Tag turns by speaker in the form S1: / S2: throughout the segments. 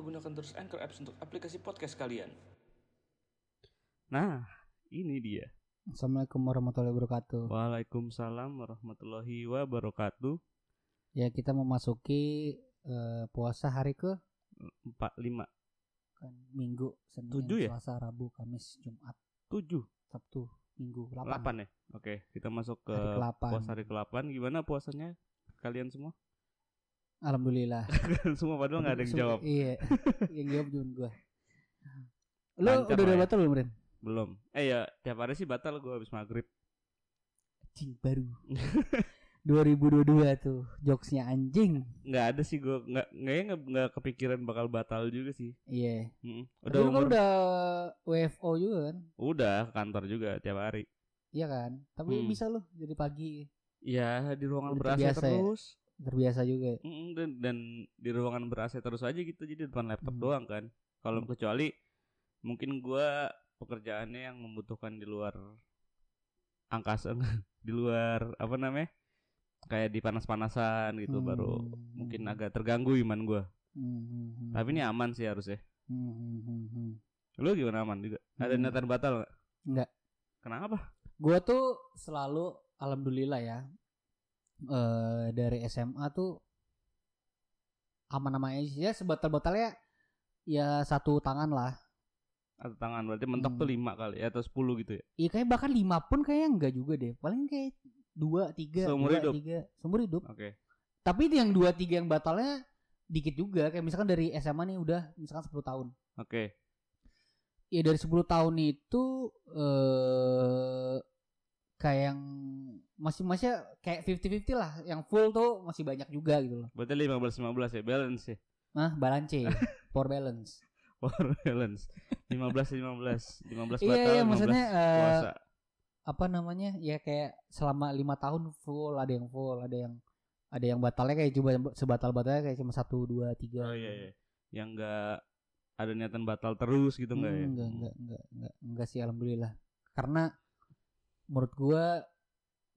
S1: lupa gunakan terus Anchor Apps untuk aplikasi podcast kalian.
S2: Nah, ini dia.
S3: Assalamualaikum warahmatullahi wabarakatuh.
S2: Waalaikumsalam warahmatullahi wabarakatuh.
S3: Ya kita memasuki eh, puasa hari ke
S2: Empat lima
S3: kan Minggu, Senin,
S2: Tujuh ya?
S3: Selasa, Rabu, Kamis, Jumat,
S2: tujuh
S3: Sabtu, Minggu, 8.
S2: delapan ya. Oke, kita masuk ke
S3: Hari ke-8.
S2: puasa hari ke-8. Gimana puasanya kalian semua?
S3: Alhamdulillah.
S2: semua padahal nggak ada yang jawab.
S3: Iya. yang jawab cuma gua. Lu
S2: Lancar
S3: udah udah
S2: ya.
S3: batal belum, Ren?
S2: Belum. Eh ya, tiap hari sih batal gue habis maghrib.
S3: Anjing baru. 2022 tuh jokesnya anjing.
S2: Nggak ada sih gue nggak nggak nggak kepikiran bakal batal juga sih.
S3: Iya.
S2: Mm-mm.
S3: Tapi
S2: Udah
S3: lu kan
S2: umur
S3: udah WFO juga kan?
S2: udah ke kantor juga tiap hari.
S3: Iya kan? Tapi
S2: Hmm.
S3: bisa lu jadi pagi
S2: Iya di ruangan
S3: Udah
S2: ber AC
S3: terbiasa ya? Terbiasa juga.
S2: Mm, dan, dan di ruangan ber AC terus aja gitu jadi depan laptop
S3: Hmm.
S2: doang kan. Kalau
S3: Hmm.
S2: kecuali mungkin gua pekerjaannya yang membutuhkan di luar angkasa di luar apa namanya? Kayak di panas-panasan gitu
S3: Hmm.
S2: baru mungkin agak terganggu iman gua.
S3: Hmm.
S2: Tapi ini aman sih harusnya.
S3: Hmm.
S2: Lu gimana aman juga? Ada
S3: Hmm.
S2: niatan batal gak?
S3: Enggak.
S2: Kenapa?
S3: Gua tuh selalu alhamdulillah ya. Eh dari SMA tuh aman-aman aja ya sebatal-batalnya ya satu tangan lah.
S2: Atau tangan berarti mentok tuh
S3: Hmm.
S2: lima kali ya, atau 10 gitu ya.
S3: Iya kayak bahkan lima pun kayaknya enggak juga deh. Paling kayak dua tiga
S2: Seumur
S3: dua,
S2: hidup?
S3: tiga seumur hidup.
S2: Oke.
S3: Tapi yang dua tiga yang batalnya dikit juga. Kayak misalkan dari SMA nih udah misalkan 10 tahun.
S2: Oke.
S3: Ya dari 10 tahun itu eh kayak yang masih masih kayak 50-50 lah. Yang full tuh masih banyak juga gitu loh.
S2: Berarti 15 15 ya, balance ya.
S3: Nah, balance, power balance.
S2: Power balance 15 15 15 batal
S3: Iya, iya
S2: 15
S3: maksudnya eh,
S2: puasa.
S3: apa namanya? Ya kayak selama lima tahun full, ada yang full, ada yang ada yang batalnya kayak cuma sebatal-batalnya kayak cuma satu dua tiga.
S2: Oh iya iya. Yang enggak ada niatan batal terus gitu enggak ya?
S3: Hmm, enggak, enggak, enggak, enggak, enggak sih alhamdulillah. Karena menurut gua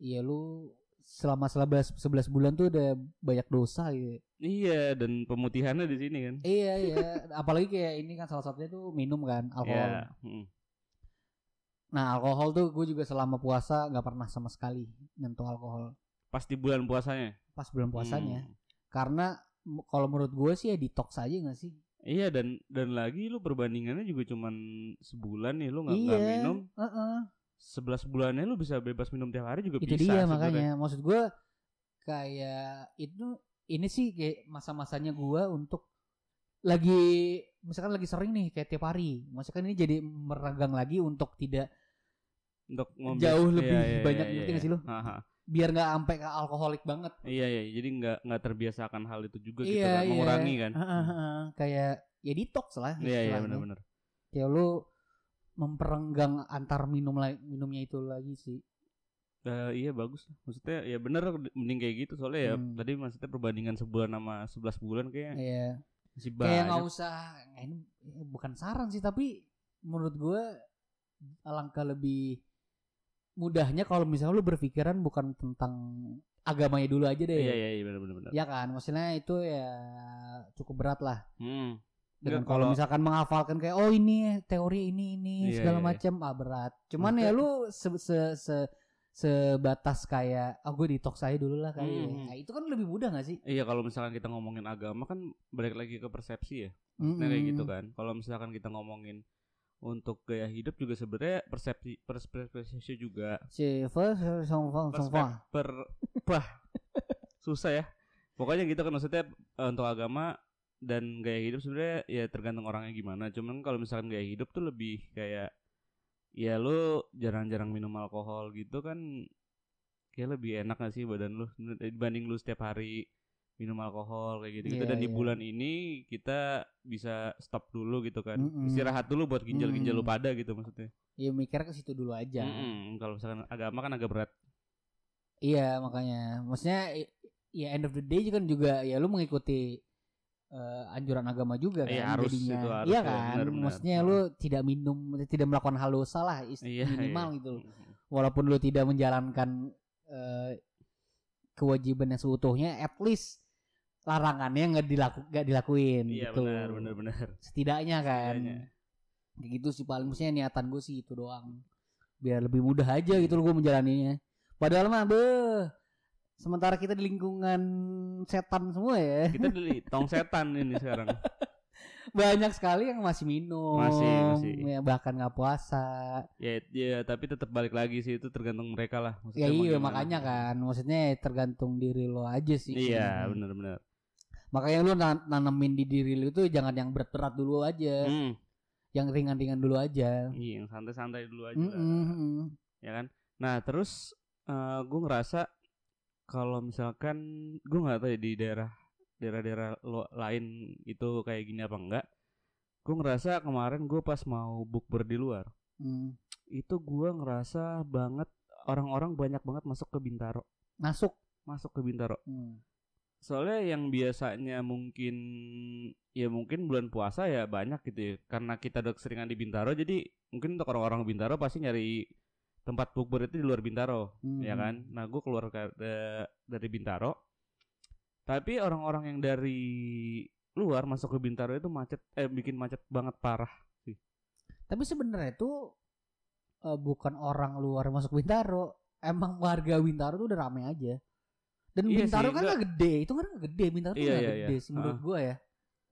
S3: ya lu selama 11 11 bulan tuh udah banyak dosa gitu.
S2: Iya, dan pemutihannya di sini kan.
S3: iya, iya, apalagi kayak ini kan salah satunya tuh minum kan, alkohol.
S2: Iya. mm.
S3: Nah, alkohol tuh gue juga selama puasa nggak pernah sama sekali nyentuh alkohol
S2: Pas di bulan puasanya.
S3: pas bulan puasanya.
S2: Hmm.
S3: Karena kalau menurut gue sih ya detox aja gak sih?
S2: Iya dan dan lagi lu perbandingannya juga cuman sebulan nih lu nggak
S3: iya.
S2: minum.
S3: Heeh.
S2: 11 bulannya lu bisa bebas minum tiap hari juga
S3: Itu
S2: bisa.
S3: dia
S2: sebenarnya.
S3: makanya. Maksud gue kayak itu ini sih kayak masa-masanya gue untuk lagi misalkan lagi sering nih kayak tiap hari. Misalkan ini jadi meragang lagi untuk tidak
S2: Untuk ngombe-
S3: Jauh
S2: Iya,
S3: lebih
S2: iya,
S3: banyak,
S2: iya, iya.
S3: gak sih lu?
S2: Aha.
S3: biar nggak sampai ke alkoholik banget.
S2: Iya iya, jadi nggak nggak terbiasakan hal itu juga gitu
S3: Iya,
S2: kan,
S3: iya.
S2: mengurangi kan.
S3: Heeh, heeh. Kayak ya detox lah.
S2: Iya iya benar-benar.
S3: kayak lu memperenggang antar minum minumnya itu lagi sih.
S2: Eh, iya bagus. Maksudnya ya bener mending kayak gitu soalnya ya
S3: Hmm.
S2: tadi maksudnya perbandingan sebulan sama 11 bulan kayak
S3: Iya.
S2: masih
S3: Kayak nggak
S2: banyak.
S3: usah eh, ini eh, bukan saran sih tapi menurut gue alangkah lebih mudahnya kalau misalnya lu berpikiran bukan tentang agamanya dulu aja deh.
S2: Iya iya iya benar benar benar.
S3: Ya kan, maksudnya itu ya cukup berat lah.
S2: Hmm. Enggak,
S3: kalau misalkan menghafalkan kayak oh ini teori ini ini
S2: Iya,
S3: segala
S2: iya, iya.
S3: macam ah berat. Cuman ya lu se, se, se- sebatas kayak ah gue detox aja dulu lah kali ya.
S2: Hmm.
S3: Nah, itu kan lebih mudah gak sih?
S2: Iya kalau misalkan kita ngomongin agama kan balik lagi ke persepsi ya. Nah, kayak gitu kan. Kalau misalkan kita ngomongin untuk gaya hidup juga sebenarnya persepsi persepsi juga per wah susah ya pokoknya gitu kan maksudnya eh, untuk agama dan gaya hidup sebenarnya ya tergantung orangnya gimana cuman kalau misalkan gaya hidup tuh lebih kayak ya lu jarang-jarang minum alkohol gitu kan kayak lebih enak gak sih badan lu dibanding lu setiap hari minum alkohol kayak gitu gitu
S3: Iya,
S2: dan di
S3: iya.
S2: bulan ini kita bisa stop dulu gitu kan
S3: Mm-mm.
S2: istirahat dulu buat ginjal-ginjal lu
S3: Mm-mm.
S2: pada gitu maksudnya
S3: Ya mikirnya ke situ dulu aja.
S2: Mm-mm. kalau misalkan agama kan agak berat
S3: Iya makanya, maksudnya ya end of the day kan juga ya lu mengikuti eh, anjuran agama juga kan
S2: Iya, harus,
S3: jadinya.
S2: itu harus,
S3: iya
S2: ya,
S3: kan,
S2: benar-benar.
S3: maksudnya lu tidak minum, tidak melakukan hal dosa lah is-
S2: Iya,
S3: minimal
S2: iya.
S3: gitu. Walaupun lu tidak menjalankan eh, kewajiban yang seutuhnya, at least larangannya nggak dilaku dilakuin
S2: Iya
S3: gitu.
S2: benar benar benar.
S3: Setidaknya kan.
S2: Setidaknya.
S3: Kayak gitu sih paling maksudnya niatan gue sih itu doang. Biar lebih mudah aja gitu loh gue menjalaninya. Padahal mah beh sementara kita di lingkungan setan semua ya.
S2: Kita di tong setan ini sekarang.
S3: Banyak sekali yang masih minum.
S2: Masih, masih.
S3: Ya, bahkan nggak puasa.
S2: Ya, ya tapi tetap balik lagi sih itu tergantung mereka lah. Maksudnya
S3: Ya iya makanya kan. Maksudnya tergantung diri lo aja sih.
S2: Iya
S3: sebenarnya.
S2: benar-benar.
S3: Makanya lu nan- nanemin di diri lu itu jangan yang berat-berat dulu aja.
S2: Hmm.
S3: Yang ringan-ringan dulu aja.
S2: Iya yang santai-santai dulu aja. lah.
S3: Mm-mm.
S2: ya kan nah terus eh gue ngerasa kalau misalkan gue nggak tahu ya di daerah daerah-daerah lo lain itu kayak gini apa enggak gue ngerasa kemarin gue pas mau bukber di luar
S3: Mm.
S2: itu gue ngerasa banget orang-orang banyak banget masuk ke Bintaro
S3: Masuk.
S2: masuk ke Bintaro
S3: Mm.
S2: soalnya yang biasanya mungkin ya mungkin bulan puasa ya banyak gitu ya karena kita udah keseringan di Bintaro jadi mungkin untuk orang-orang Bintaro pasti nyari tempat bukber itu di luar Bintaro ya
S3: Mm.
S2: kan nah gue keluar ke- da- dari Bintaro tapi orang-orang yang dari luar masuk ke Bintaro itu macet eh bikin macet banget parah
S3: Tapi sebenarnya itu eh, bukan orang luar masuk Bintaro. Emang warga Bintaro tuh udah rame aja. Dan
S2: Iya
S3: Bintaro
S2: sih,
S3: kan
S2: enggak-
S3: nggak gede, itu kan nggak gede. Bintaro tuh
S2: Iya,
S3: nggak
S2: iya,
S3: gede
S2: iya.
S3: sih menurut
S2: Ah.
S3: gua ya.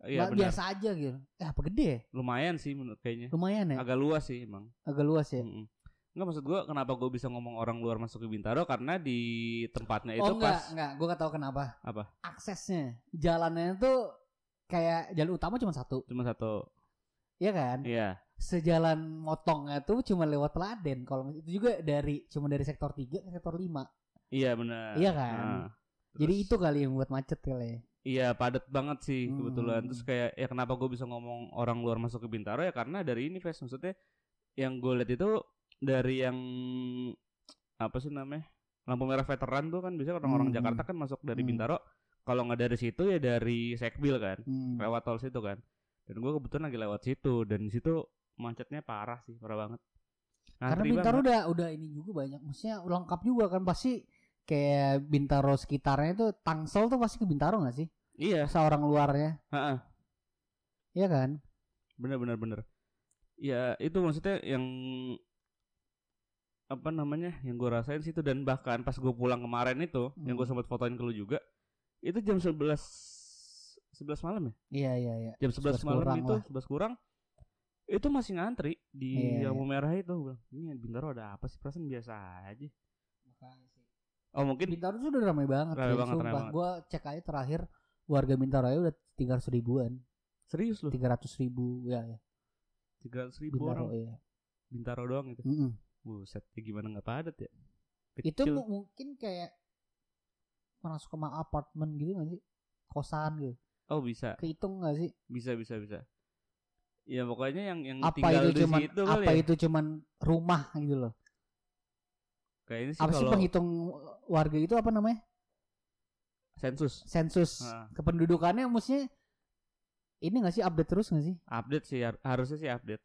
S2: iya
S3: biasa aja gitu. Eh apa gede ya?
S2: lumayan sih menurut kayaknya
S3: Lumayan ya.
S2: agak luas sih emang
S3: Agak luas ya.
S2: Mm-mm. Enggak maksud gue kenapa gue bisa ngomong orang luar masuk ke Bintaro karena di tempatnya itu
S3: oh enggak,
S2: pas
S3: enggak. Gua gak tahu kenapa.
S2: Apa?
S3: Aksesnya, jalannya tuh kayak jalan utama cuma satu,
S2: cuma satu
S3: Iya kan?
S2: iya
S3: Sejalan motongnya tuh cuma lewat Teladen. Kalau itu juga dari cuma dari sektor 3 ke sektor 5.
S2: iya benar
S3: Iya kan?
S2: Nah,
S3: Jadi
S2: terus-
S3: itu kali yang buat macet kali ya.
S2: iya padat banget sih
S3: Hmm.
S2: kebetulan terus kayak ya kenapa gue bisa ngomong orang luar masuk ke Bintaro ya karena dari ini Fes maksudnya yang gue lihat itu dari yang apa sih namanya lampu merah veteran tuh kan biasanya orang-orang
S3: Hmm.
S2: Jakarta kan masuk dari
S3: Hmm.
S2: Bintaro kalau nggak dari situ ya dari Sekbil kan
S3: Hmm.
S2: lewat tol situ kan dan gue kebetulan lagi lewat situ dan situ macetnya parah sih parah banget
S3: Karena
S2: Ngantri
S3: Bintaro
S2: banget.
S3: udah udah ini juga banyak, maksudnya lengkap juga kan pasti kayak Bintaro sekitarnya itu Tangsel tuh pasti ke Bintaro gak sih?
S2: iya
S3: Seorang luarnya,
S2: heeh.
S3: iya kan?
S2: bener bener bener ya itu maksudnya yang apa namanya yang gue rasain situ dan bahkan pas gue pulang kemarin itu yang gue
S3: Hmm.
S2: sempat fotoin ke lu juga itu jam 11 11 malam ya
S3: Iya iya iya.
S2: jam 11,
S3: 11
S2: malam itu
S3: lah.
S2: 11 kurang itu masih ngantri di
S3: Iya,
S2: lampu merah itu Gua bilang, ini Bintaro ada apa sih perasaan biasa aja oh mungkin
S3: Bintaro tuh udah ramai banget,
S2: Ramai banget, ramai
S3: sumpah.
S2: banget.
S3: Gua cek aja terakhir warga Bintaro aja udah 300 ribuan,
S2: serius loh
S3: 300 ribu ya ya.
S2: 300 ribu
S3: Bintaro
S2: orang
S3: ya.
S2: Bintaro doang itu
S3: Mm-mm.
S2: Buset ya gimana nggak padat ya
S3: Itu
S2: Kecil.
S3: mu- mungkin kayak masuk ke apartemen gitu gak sih? Kosan gitu.
S2: oh bisa
S3: Kehitung gak sih?
S2: bisa bisa bisa ya pokoknya yang yang
S3: Apa
S2: tinggal
S3: itu
S2: di
S3: cuman
S2: situ kali
S3: apa
S2: ya
S3: itu cuman rumah gitu loh.
S2: kayaknya sih
S3: apa sih
S2: kalau
S3: penghitung warga itu apa namanya?
S2: sensus
S3: Sensus
S2: Nah.
S3: kependudukannya maksudnya ini gak sih update terus gak sih?
S2: update sih har- harusnya sih update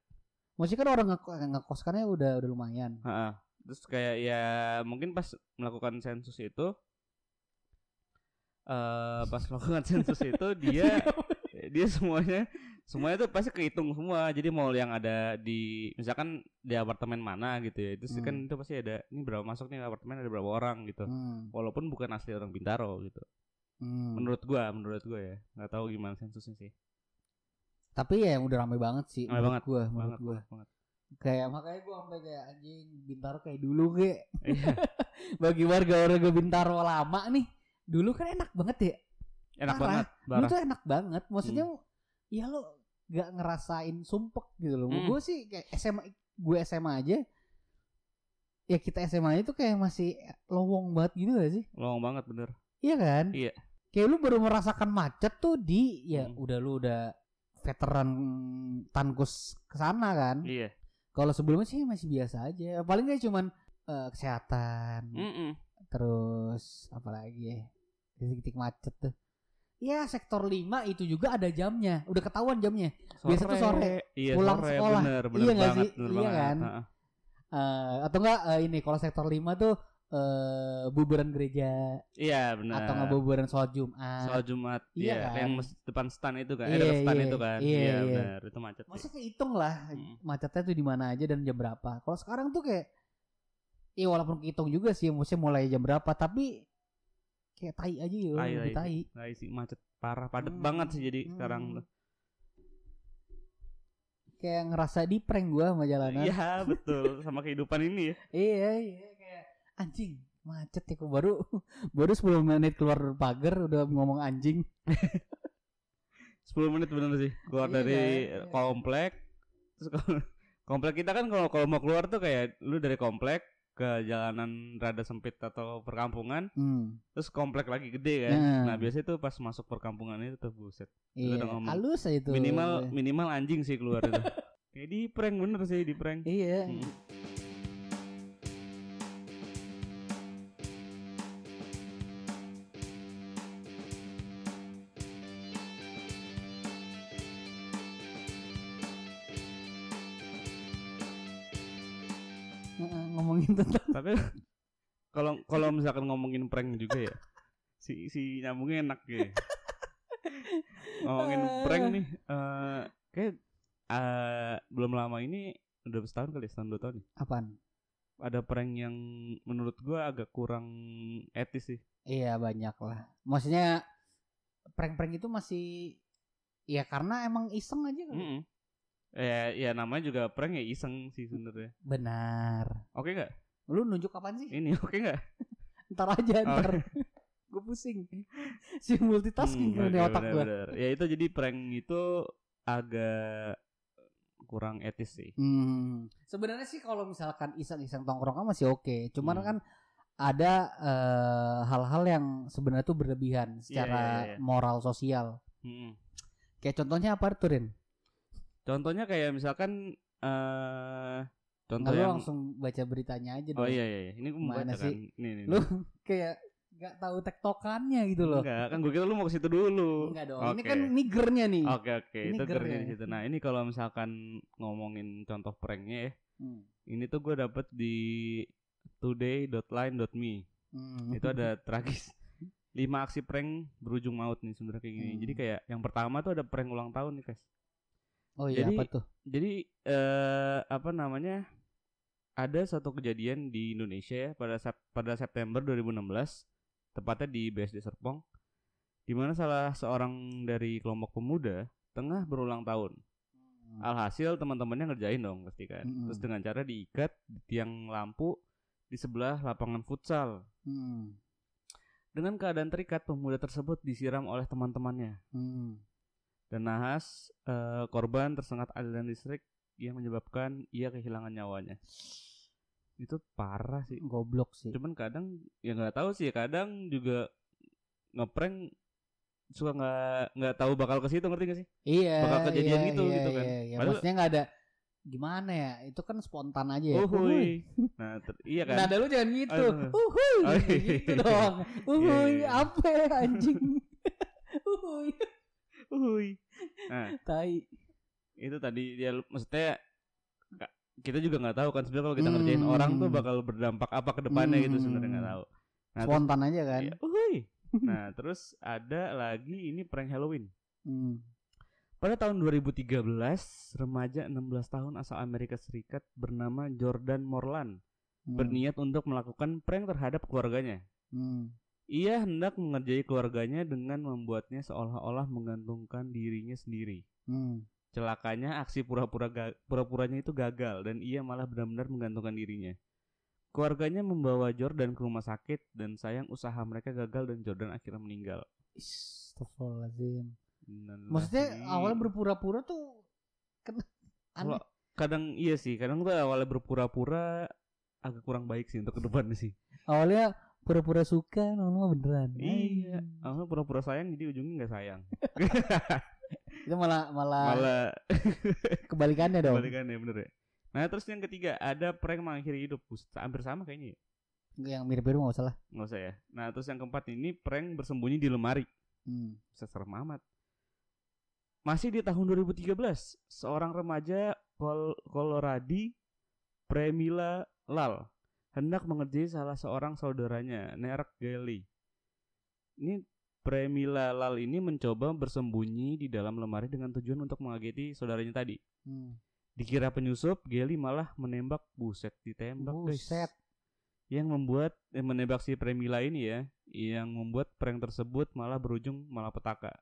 S3: Maksudnya kan orang ngeko- ngekos kan ya udah udah lumayan.
S2: Ha-ha. terus kayak ya mungkin pas melakukan sensus itu eh pas melakukan sensus itu dia dia semuanya semuanya tuh pasti kehitung semua jadi mau yang ada di misalkan di apartemen mana gitu ya itu kan
S3: Hmm.
S2: itu pasti ada ini berapa masuk nih apartemen ada berapa orang gitu
S3: Hmm.
S2: walaupun bukan asli orang Bintaro gitu
S3: Hmm.
S2: menurut gua menurut gua ya nggak tahu gimana sensusnya sih
S3: Tapi ya udah ramai banget sih
S2: Ramai
S3: menurut
S2: banget,
S3: gua,
S2: banget
S3: gua.
S2: banget.
S3: Kayak makanya gua sampai kayak anjing Bintaro kayak dulu kayak
S2: Iya,
S3: bagi warga-warga Bintaro lama nih. Dulu kan enak banget ya.
S2: enak
S3: Parah.
S2: banget
S3: Dulu
S2: parah
S3: tuh enak banget. Maksudnya ya lo gak ngerasain sumpek gitu loh.
S2: Hmm.
S3: Gue sih kayak SMA gue SMA aja ya kita SMA itu kayak masih lowong banget gitu gak sih?
S2: lowong banget bener
S3: Iya kan?
S2: Iya.
S3: Kayak lu baru merasakan macet tuh di ya
S2: Hmm.
S3: udah lu udah veteran tankus ke sana kan.
S2: iya
S3: Kalau sebelumnya sih masih biasa aja. Paling kayak cuman eh, kesehatan,
S2: Mm-mm.
S3: terus apa lagi ya? Titik-titik macet tuh. Ya sektor 5 itu juga ada jamnya. Udah ketahuan jamnya. Biasa tuh sore,
S2: iya,
S3: pulang
S2: sore,
S3: sekolah.
S2: bener, bener
S3: Iya
S2: banget,
S3: sih?
S2: bener
S3: Iya
S2: banget.
S3: kan? Eh, atau enggak eh, ini kalau sektor 5 tuh eh bubaran gereja
S2: Iya benar.
S3: atau nggak bubaran sholat Jumat.
S2: Soal Jumat,
S3: Iya
S2: iya,
S3: kan?
S2: yang depan stand itu kan,
S3: Iya,
S2: eh, depan stand
S3: iya,
S2: itu kan,
S3: iya, iya.
S2: benar, itu macet. sih.
S3: Maksudnya kehitung lah
S2: Hmm.
S3: macetnya tuh di mana aja dan jam berapa. Kalau sekarang tuh kayak Iya walaupun kehitung juga sih maksudnya mulai jam berapa tapi kayak tai aja ya
S2: Tai,
S3: lebih
S2: tai
S3: tai.
S2: Isi macet parah, padat
S3: Hmm,
S2: banget sih jadi
S3: hmm.
S2: sekarang tuh.
S3: Kayak ngerasa di prank gua sama jalanan.
S2: Iya betul, sama kehidupan ini ya.
S3: Iya iya anjing macet ya baru baru 10 menit keluar pagar udah ngomong anjing.
S2: 10 menit bener sih keluar
S3: Iya,
S2: dari
S3: iya.
S2: komplek komplek kita kan kalau kalau mau keluar tuh kayak lu dari komplek ke jalanan rada sempit atau perkampungan
S3: Hmm.
S2: terus komplek lagi gede kan
S3: Nah.
S2: nah biasanya tuh pas masuk perkampungan itu tuh buset
S3: Iya,
S2: udah ngomong.
S3: halus aja itu.
S2: minimal minimal anjing sih keluar itu kayak di prank bener sih di prank
S3: Iya.
S2: Hmm.
S3: Ngomongin tentang
S2: tapi kalau kalau misalkan ngomongin prank juga ya si si nyambungnya enak ya ngomongin prank nih eh kayak eh, belum lama ini udah setahun kali setahun dua tahun nih
S3: apaan?
S2: ada prank yang menurut gua agak kurang etis sih
S3: Iya banyak lah. Maksudnya prank-prank itu masih ya karena emang iseng aja kan.
S2: Mm-mm. Ya ya namanya juga prank ya iseng sih sebenarnya
S3: Benar.
S2: oke nggak
S3: Lu nunjuk kapan sih?
S2: ini oke nggak
S3: Ntar aja
S2: Oh.
S3: ntar. gue pusing. si multitasking
S2: Hmm,
S3: di
S2: oke,
S3: otak gue.
S2: ya itu jadi prank itu agak kurang etis sih
S3: Hmm. Sebenarnya sih kalau misalkan iseng-iseng tongkrong kan masih oke. Cuman
S2: Hmm.
S3: kan ada eh, hal-hal yang sebenarnya tuh berlebihan secara
S2: iya, iya.
S3: moral sosial.
S2: Mm-mm.
S3: Kayak contohnya apa tuh Rin?
S2: Contohnya kayak misalkan eh contoh
S3: Nah, lu
S2: yang
S3: langsung baca beritanya aja
S2: Oh
S3: dong.
S2: iya iya, iya. ini gue mau
S3: Mana
S2: baca kan.
S3: sih?
S2: Nih, nih,
S3: Lu kayak nggak tahu tektokannya gitu loh.
S2: Enggak, kan gue kira lu mau ke situ dulu.
S3: Enggak dong. Ini
S2: Oke.
S3: kan nigernya nih.
S2: Oke oke,
S3: Ini
S2: itu gernya di situ. Nah, ini kalau misalkan ngomongin contoh pranknya ya,
S3: Hmm.
S2: ini tuh gue dapet di today.line.me.
S3: Hmm.
S2: Itu ada tragis. 5 aksi prank berujung maut nih sebenarnya kayak gini.
S3: Hmm.
S2: Jadi kayak yang pertama tuh ada prank ulang tahun nih, guys.
S3: Oh iya
S2: Jadi-
S3: apa tuh?
S2: Jadi eh apa namanya? Ada satu kejadian di Indonesia ya pada Sep- pada September 2016 tepatnya di BSD Serpong di mana salah seorang dari kelompok pemuda tengah berulang tahun. Alhasil teman-temannya ngerjain dong pasti kan.
S3: Mm-mm.
S2: Terus dengan cara diikat di tiang lampu di sebelah lapangan futsal.
S3: Hmm.
S2: Dengan keadaan terikat pemuda tersebut disiram oleh teman-temannya.
S3: Hmm.
S2: Dan nahas eh, korban tersengat aliran listrik yang menyebabkan ia kehilangan nyawanya. Itu parah sih.
S3: Goblok sih.
S2: Cuman kadang ya nggak tahu sih, kadang juga ngeprank suka nggak nggak tahu bakal ke situ ngerti gak sih?
S3: Iya.
S2: bakal kejadian
S3: iya,
S2: gitu,
S3: iya,
S2: gitu kan.
S3: Iya, iya.
S2: Padahal-
S3: Maksudnya nggak ada gimana ya? Itu kan spontan aja ya.
S2: Uhuy. Nah, ter- iya kan?
S3: Nada lu jangan gitu. Uhuy.
S2: Oh, iya.
S3: gitu dong. Uhuy,
S2: iya.
S3: apa ya, anjing? Uhuy.
S2: Uhuy. Nah,
S3: Tai.
S2: itu tadi dia maksudnya kita juga nggak tahu kan sebenarnya kalau kita ngerjain
S3: Hmm.
S2: orang tuh bakal berdampak apa ke depannya gitu
S3: Hmm.
S2: sebenarnya nggak tahu. Nah, terus-
S3: Spontan aja kan.
S2: Iya, uhuy. Nah, terus ada lagi ini prank Halloween.
S3: Hmm.
S2: Pada tahun 2013, remaja 16 tahun asal Amerika Serikat bernama Jordan Morland
S3: Hmm.
S2: berniat untuk melakukan prank terhadap keluarganya.
S3: Hmm.
S2: Ia hendak mengerjai keluarganya dengan membuatnya seolah-olah menggantungkan dirinya sendiri.
S3: Hmm.
S2: Celakanya aksi pura-pura ga- pura-puranya itu gagal dan ia malah benar-benar menggantungkan dirinya. Keluarganya membawa Jordan ke rumah sakit dan sayang usaha mereka gagal dan Jordan akhirnya meninggal.
S3: Astagfirullahaladzim. Maksudnya awalnya berpura-pura tuh kan aneh.
S2: Kadang iya sih, kadang tuh awalnya berpura-pura agak kurang baik sih untuk ke depan sih.
S3: Awalnya pura-pura suka, lama beneran.
S2: Iya, awalnya pura-pura sayang jadi ujungnya nggak sayang.
S3: Itu malah malah,
S2: Malah
S3: kebalikannya dong.
S2: kebalikannya bener ya. Nah terus yang ketiga ada prank mengakhiri hidup, hampir sama kayaknya. ya.
S3: Yang mirip-mirip nggak usah lah.
S2: Nggak usah ya. Nah terus yang keempat ini prank bersembunyi di lemari.
S3: Hmm.
S2: Bisa serem amat. Masih di tahun 2013, seorang remaja Kol Coloradi Premila Lal hendak mengerjai salah seorang saudaranya, Nerak Geli. Ini Premila Lal ini mencoba bersembunyi di dalam lemari dengan tujuan untuk mengageti saudaranya tadi.
S3: Hmm.
S2: Dikira penyusup, Geli malah menembak buset ditembak guys.
S3: Buset.
S2: Yang membuat eh, menembak si Premila ini ya, yang membuat prank tersebut malah berujung malapetaka.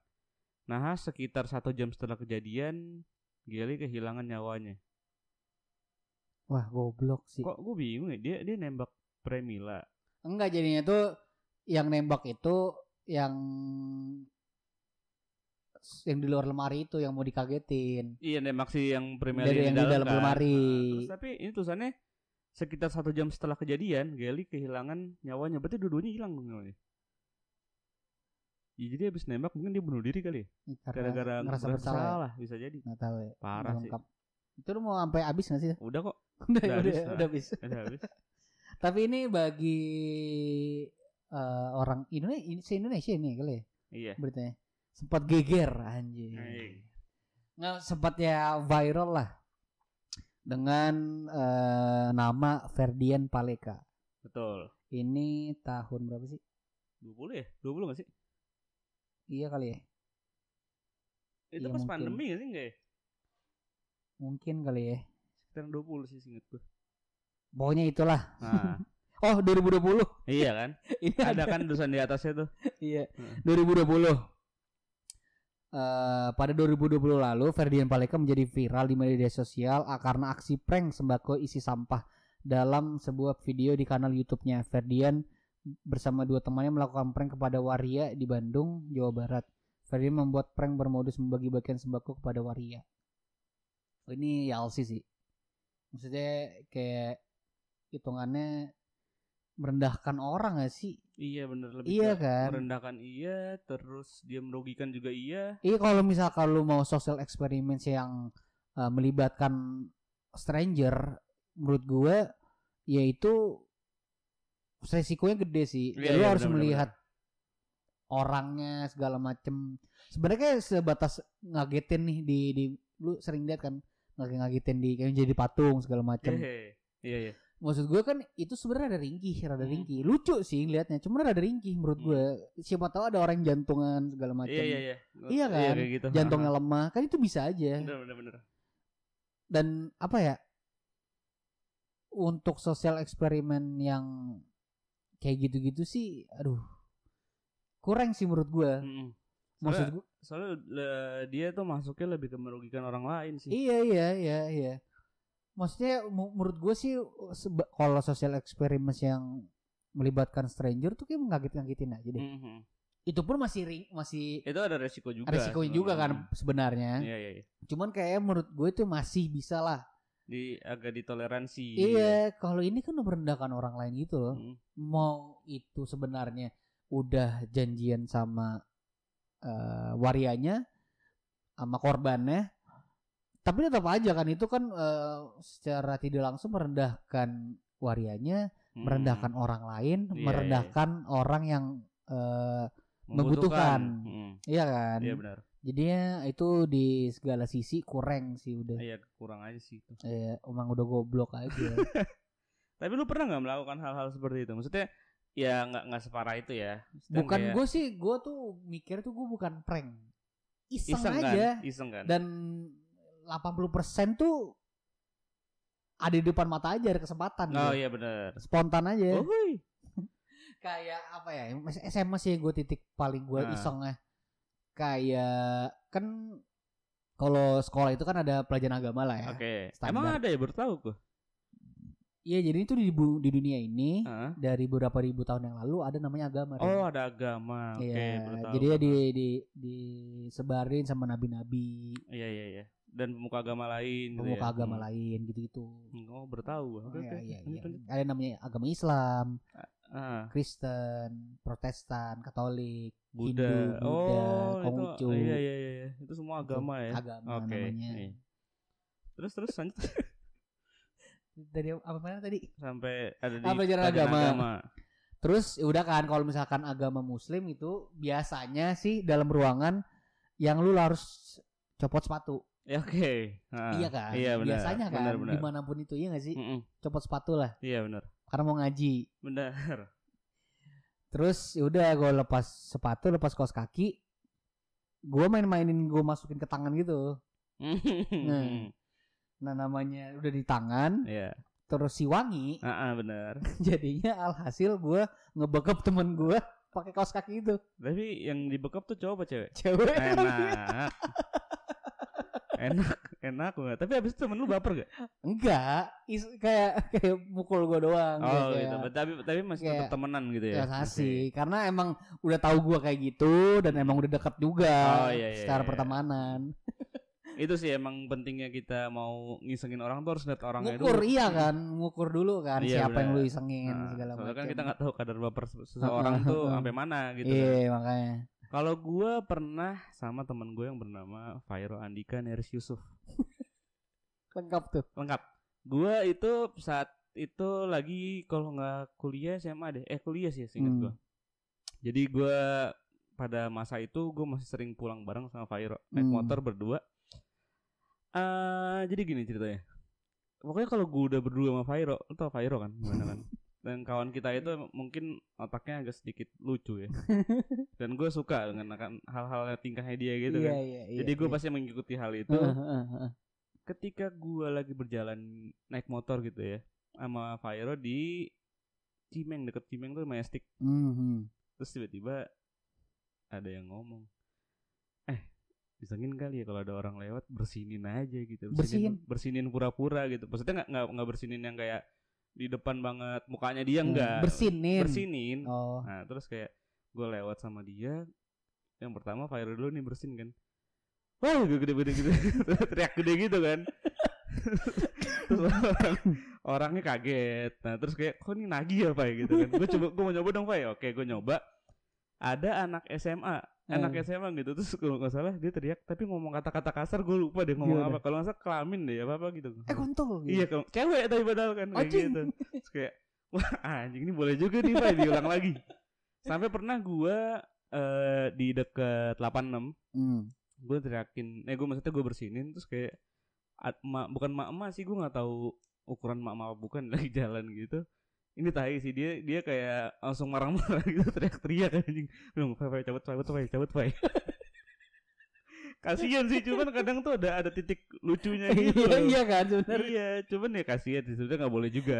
S2: Nah, sekitar satu jam setelah kejadian, Geli kehilangan nyawanya.
S3: Wah, goblok sih.
S2: Kok gue bingung ya, dia dia nembak Premila.
S3: Enggak jadinya tuh yang nembak itu yang yang di luar lemari itu yang mau dikagetin.
S2: Iya nembak si yang Premila
S3: Dari yang di dalam
S2: kan.
S3: lemari.
S2: Nah, terus tapi ini tulisannya sekitar satu jam setelah kejadian, Geli kehilangan nyawanya. Berarti dua-duanya hilang dong nyawanya. Ya, jadi habis nembak mungkin dia bunuh diri kali ya.
S3: Karena
S2: Gara-gara
S3: ngerasa
S2: ngerasa
S3: bersalah. ya?
S2: bersalah bisa jadi.
S3: Nggak tahu ya.
S2: Parah sih.
S3: Itu lu mau sampai habis gak sih?
S2: Udah kok,
S3: udah,
S2: Udah
S3: udah,
S2: habis,
S3: udah, habis.
S2: udah habis.
S3: Tapi ini bagi eh, orang Indonesia, se Indonesia ini kali ya
S2: iya.
S3: beritanya. Sempat geger anjing.
S2: Anjing.
S3: Nggak sempat ya viral lah dengan eh, nama Ferdian Paleka.
S2: Betul.
S3: Ini tahun berapa sih?
S2: 20 ya? 20 gak sih?
S3: Iya kali ya.
S2: Itu
S3: Iya,
S2: pas
S3: mungkin.
S2: pandemi gak sih enggak ya?
S3: Mungkin kali ya.
S2: Sekitar 20 sih seinget gue.
S3: Pokoknya itulah.
S2: Nah,
S3: Oh, 2020.
S2: iya kan?
S3: Ini
S2: Ada kan tulisan di atasnya tuh.
S3: Iya.
S2: Hmm.
S3: 2020. Eh, pada 2020 lalu Ferdian Paleka menjadi viral di media sosial ah, karena aksi prank sembako isi sampah dalam sebuah video di kanal YouTube-nya. Ferdian bersama dua temannya melakukan prank kepada waria di Bandung, Jawa Barat. Ferdian membuat prank bermodus membagi bagian sembako kepada waria. Oh, Ini yalsi sih. Maksudnya kayak hitungannya merendahkan orang gak sih?
S2: Iya bener lebih
S3: Iya kan?
S2: merendahkan iya, terus dia merugikan juga iya.
S3: Iya kalau misalkan lu mau social experiments yang uh, melibatkan stranger, menurut gue yaitu resikonya gede sih.
S2: Iya,
S3: lu
S2: iya,
S3: harus
S2: benar,
S3: melihat orangnya segala macem. Sebenarnya kayak sebatas ngagetin nih di di lu sering lihat kan ngagetin di kayak jadi patung segala macem.
S2: Hehe. Iya iya.
S3: Maksud gue kan itu sebenarnya ada ringkih, rada
S2: Hmm.
S3: ringkih. Lucu sih ngelihatnya, cuma rada ringkih menurut
S2: Hmm.
S3: gue. Siapa tahu ada orang yang jantungan segala macam.
S2: Iya iya iya.
S3: Iya kan?
S2: kayak gitu.
S3: Jantungnya lemah, kan itu bisa aja.
S2: Bener bener bener.
S3: Dan apa ya? Untuk sosial eksperimen yang kayak gitu-gitu sih, aduh, kurang sih menurut gue.
S2: Mm-mm.
S3: Maksud
S2: Soalnya,
S3: gue,
S2: soalnya le- dia tuh masuknya lebih ke merugikan orang lain sih.
S3: iya iya iya iya. Maksudnya menurut gue sih kalau sosial eksperimen yang melibatkan stranger tuh kayak ngaget-ngagetin aja deh.
S2: Mhm.
S3: Itu pun masih ring, masih
S2: Itu ada resiko juga.
S3: resikonya juga kan
S2: sebenarnya.
S3: sebenarnya.
S2: Iya iya iya.
S3: Cuman kayak menurut gue itu masih bisa lah.
S2: Di agak ditoleransi.
S3: Iya, kalau ini kan merendahkan orang lain gitu loh.
S2: Mm.
S3: Mau itu sebenarnya udah janjian sama eh, warianya sama korbannya. Tapi tetap aja kan itu kan eh, secara tidak langsung merendahkan warianya,
S2: Mm.
S3: merendahkan orang lain,
S2: Iya, iya,
S3: merendahkan orang yang eh, membutuhkan.
S2: Mm.
S3: iya kan?
S2: Iya benar.
S3: Jadinya itu di segala sisi kurang sih udah.
S2: Iya kurang aja sih itu.
S3: Eh, emang udah goblok aja.
S2: Tapi lu pernah nggak melakukan hal-hal seperti itu? Maksudnya ya nggak nggak separah itu ya. Maksudnya
S3: bukan
S2: kayak
S3: gue sih, gue tuh mikir tuh gue bukan prank. Iseng,
S2: iseng kan?
S3: aja.
S2: Iseng kan?
S3: Dan 80% tuh ada di depan mata aja ada kesempatan.
S2: oh
S3: gitu.
S2: iya benar.
S3: Spontan aja.
S2: Oh.
S3: Kayak apa ya? SMA sih gue titik paling gue
S2: Nah.
S3: isengnya. Kayak kan kalau sekolah itu kan ada pelajaran agama lah ya.
S2: Oke.
S3: standar.
S2: Emang ada ya baru tahu gue.
S3: Iya, jadi itu di, bu- di dunia ini
S2: Hah?
S3: dari beberapa ribu tahun yang lalu ada namanya agama.
S2: Oh ada agama.
S3: Iya,
S2: tahu.
S3: jadi ya di di disebarin sama nabi-nabi,
S2: Iya iya iya. Dan pemuka agama lain. gitu
S3: pemuka
S2: ya.
S3: agama
S2: Hmm.
S3: lain gitu-gitu.
S2: Oh bertahu. Oke
S3: Iya,
S2: oke.
S3: iya, iya. Ada namanya agama Islam,
S2: Ah,
S3: Kristen, Protestan, Katolik,
S2: Buddha.
S3: Hindu, Buddha,
S2: oh
S3: Konghucu.
S2: itu. Iya iya iya. iya. Itu semua
S3: Itu
S2: agama ya.
S3: Agama
S2: Oke.
S3: namanya.
S2: iya. Terus terus lanjut
S3: Dari apa mana tadi?
S2: sampai ada di
S3: pelajaran agama.
S2: agama.
S3: Terus ya udah kan kalau misalkan agama Muslim itu biasanya sih dalam ruangan yang lu harus copot sepatu.
S2: Ya oke. Ah,
S3: iya kan?
S2: Iya benar.
S3: Biasanya kan
S2: Benar benar.
S3: di mana pun itu iya gak sih?
S2: Mm-mm.
S3: Copot sepatu lah.
S2: Iya benar.
S3: karena mau ngaji.
S2: Benar.
S3: Terus yaudah gue lepas sepatu, lepas kaos kaki. Gue main-mainin gue masukin ke tangan gitu.
S2: Hmm.
S3: Nah namanya udah di tangan.
S2: Iya.
S3: Terus si wangi.
S2: Ah, ah, benar.
S3: jadinya alhasil gue ngebekap temen gue pakai kaos kaki itu.
S2: Tapi yang dibekap tuh cowok apa cewek?
S3: Cewek.
S2: Enak. enak, enak banget. Tapi abis itu temen lu baper gak?
S3: Enggak, is, kayak kayak mukul gue doang.
S2: Oh
S3: kayak,
S2: gitu. Tapi tapi masih tetap
S3: kayak-
S2: temenan gitu ya.
S3: Ya sih, karena emang udah tahu gua kayak gitu dan emang udah dekat juga
S2: Oh, iya, iya,
S3: secara
S2: iya.
S3: pertemanan.
S2: Itu sih emang pentingnya kita mau ngisengin orang tuh harus lihat orangnya
S3: Ngukur
S2: dulu.
S3: iya kan, ngukur dulu kan
S2: Iya,
S3: siapa yang
S2: bener.
S3: lu isengin
S2: Nah,
S3: segala
S2: soalnya
S3: macam.
S2: kan kita nggak tahu kadar baper se- seseorang tuh sampai mana gitu. kan.
S3: Iya, makanya.
S2: Kalau gua pernah sama teman gue yang bernama Fairo Andika Neris Yusuf.
S3: Lengkap tuh.
S2: Lengkap. Gua itu saat itu lagi kalau nggak kuliah SMA deh. Eh kuliah sih seingat
S3: Hmm.
S2: gua. Jadi gua pada masa itu gue masih sering pulang bareng sama Fairo naik
S3: Hmm.
S2: motor berdua. Eh jadi gini ceritanya. Pokoknya kalau gue udah berdua sama Fairo, lu tau Fairo kan gimana kan? Dan kawan kita itu mungkin otaknya agak sedikit lucu ya. Dan gue suka dengan akan hal-hal tingkahnya dia gitu
S3: iya,
S2: kan.
S3: iya, iya.
S2: Jadi gue
S3: iya.
S2: pasti mengikuti hal itu. Ketika gue lagi berjalan naik motor gitu ya, sama Fairo di Cimeng deket Cimeng tuh Majestic.
S3: Mhm.
S2: Terus tiba-tiba ada yang ngomong, disengin kali ya kalau ada orang lewat bersinin aja gitu.
S3: Bersihin?
S2: bersinin pura-pura gitu. Maksudnya nggak nggak nggak bersinin yang kayak di depan banget mukanya dia enggak.
S3: Bersinin.
S2: Bersinin.
S3: Oh.
S2: Nah terus kayak gue lewat sama dia Yang pertama Fire dulu nih bersin kan Wah gue gede-gede gitu Teriak gede gitu kan Terus orang, Orangnya kaget Nah terus kayak Kok ini nagih ya Pak gitu kan Gue coba Gue mau nyoba dong Pak Oke gue nyoba Ada anak SMA Anak
S3: Eh.
S2: SMA gitu Terus kalau gak salah Dia teriak Tapi ngomong kata-kata kasar Gue lupa deh ngomong
S3: Gimana?
S2: apa Kalau gak salah kelamin deh Apa-apa gitu
S3: Eh kontol.
S2: Iya kalau cewek tapi padahal kan kayak gitu. Terus kayak wah anjing ini boleh juga nih Pak diulang lagi. Sampai pernah gua eh di deket 86
S3: Hmm.
S2: gue teriakin eh gue maksudnya gue bersinin terus kayak at- ma, bukan mak emak sih gue nggak tahu ukuran mak emak apa bukan lagi jalan gitu ini tahi sih dia dia kayak langsung marah-marah gitu teriak-teriak anjing dong Fai Fai cabut cabut Fai cabut Fai kasian sih cuman kadang tuh ada ada titik lucunya gitu
S3: Iya iya kan sebenarnya.
S2: Iya, cuman ya kasihan sih sebenarnya nggak boleh juga.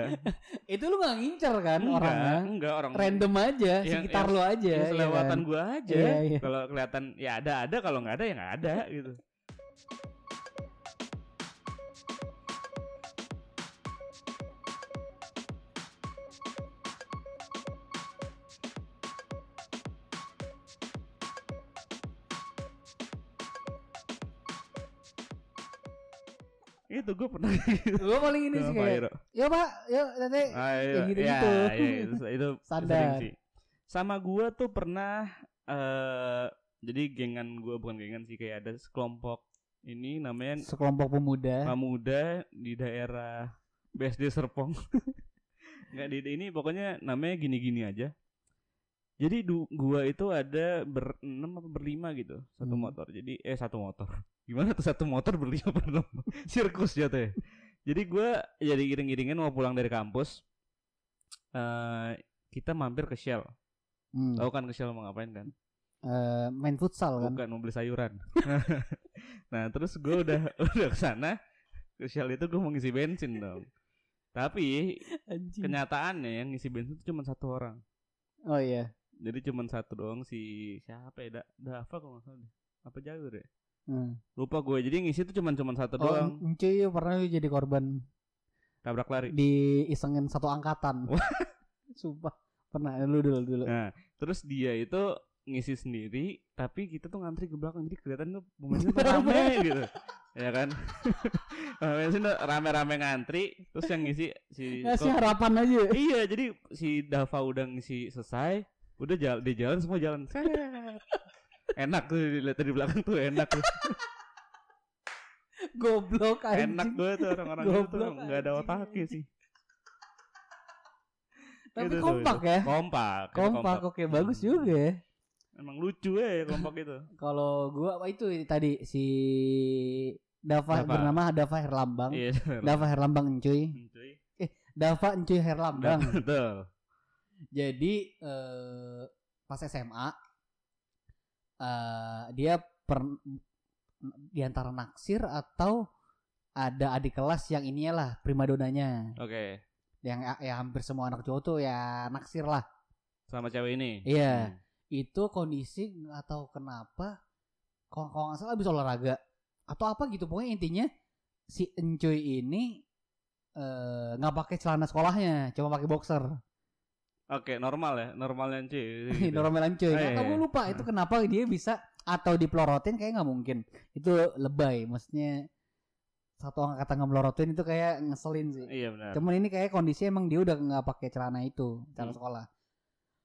S3: Itu lu gak ngincer kan
S2: enggak,
S3: orangnya.
S2: enggak orang
S3: Random aja,
S2: Yang-
S3: sekitar
S2: yang-
S3: lu aja.
S2: ya,
S3: ya
S2: selewatan
S3: kan?
S2: gua aja.
S3: Iya, iya.
S2: Kalau kelihatan ya ada ada, kalau nggak ada ya nggak ada gitu. Itu gue pernah gitu.
S3: Gua paling ini sih kayak, ya pak, ya nanti
S2: Ah, iya,
S3: kayak gitu-gitu.
S2: ya, itu, itu
S3: Standar.
S2: sering sih. Sama gua tuh pernah eh jadi gengan gua bukan gengan sih kayak ada sekelompok ini namanya
S3: sekelompok pemuda.
S2: pemuda di daerah BSD Serpong. Nggak di ini pokoknya namanya gini-gini aja. Jadi du, gua itu ada berenam apa berlima gitu satu
S3: Hmm.
S2: motor. Jadi eh satu motor. Gimana tuh satu motor berlima berenam? Sirkus jatuh ya. Jadi gua jadi iring-iringan mau pulang dari kampus. eh kita mampir ke Shell.
S3: Hmm.
S2: Tahu kan ke Shell mau ngapain kan?
S3: Eh, main futsal kan.
S2: Bukan mau beli sayuran. nah, terus gue udah udah ke sana ke Shell itu gue mau ngisi bensin dong. Tapi
S3: Anjing.
S2: kenyataannya yang ngisi bensin itu cuma satu orang.
S3: Oh iya.
S2: Jadi cuma satu doang si siapa ya? Da, Dava kalau nggak salah deh. Apa jalur ya?
S3: Hmm.
S2: Lupa gue. Jadi ngisi itu cuma cuma satu
S3: Oh,
S2: doang.
S3: Encuy pernah jadi korban
S2: Tabrak lari.
S3: diisengin satu angkatan. Sumpah. Pernah lu dulu dulu.
S2: Nah, terus dia itu ngisi sendiri, tapi kita tuh ngantri ke belakang, jadi kelihatan tuh pemain tuh rame gitu, ya kan? Rame-rame ngantri, terus yang ngisi si
S3: Ngasih
S2: kok-
S3: harapan aja.
S2: iya, jadi si Dava udah ngisi selesai, udah jalan, dia jalan semua jalan, enak tuh dilihat dari belakang tuh enak tuh,
S3: Goblok anjing.
S2: enak gue tuh orang-orang itu nggak ada otaknya sih.
S3: Tapi
S2: Itu tuh,
S3: kompak
S2: itu.
S3: ya.
S2: Kompak, itu
S3: Kompak, oke bagus juga ya.
S2: Emang lucu ya kompak itu.
S3: Kalau gua apa itu tadi si Dava,
S2: Dava.
S3: bernama Dava Herlambang.
S2: Iya,
S3: Dava Herlambang cuy.
S2: cuy.
S3: Dava Encuy Herlambang.
S2: Betul.
S3: Jadi eh, pas SMA eh dia per di antara naksir atau ada adik kelas yang ininya lah primadonanya
S2: Oke.
S3: yang ya hampir semua anak cowok tuh ya naksir lah
S2: Sama cewek ini.
S3: Iya.
S2: Hmm.
S3: itu kondisi tahu kenapa kalau kalau nggak salah habis olahraga atau apa gitu pokoknya intinya si Encuy ini eh, nggak pakai celana sekolahnya cuma pakai boxer
S2: Oke, normal ya, normalnya cuy. Gitu.
S3: normal Encuy
S2: Oh, iya,
S3: atau gue
S2: iya.
S3: lupa itu kenapa dia bisa atau dipelorotin kayak nggak mungkin itu lebay maksudnya satu angkatan ngemelorotin itu kayak ngeselin sih
S2: Iya benar.
S3: cuman ini kayak kondisi emang dia udah nggak pakai celana itu celana
S2: Hmm.
S3: sekolah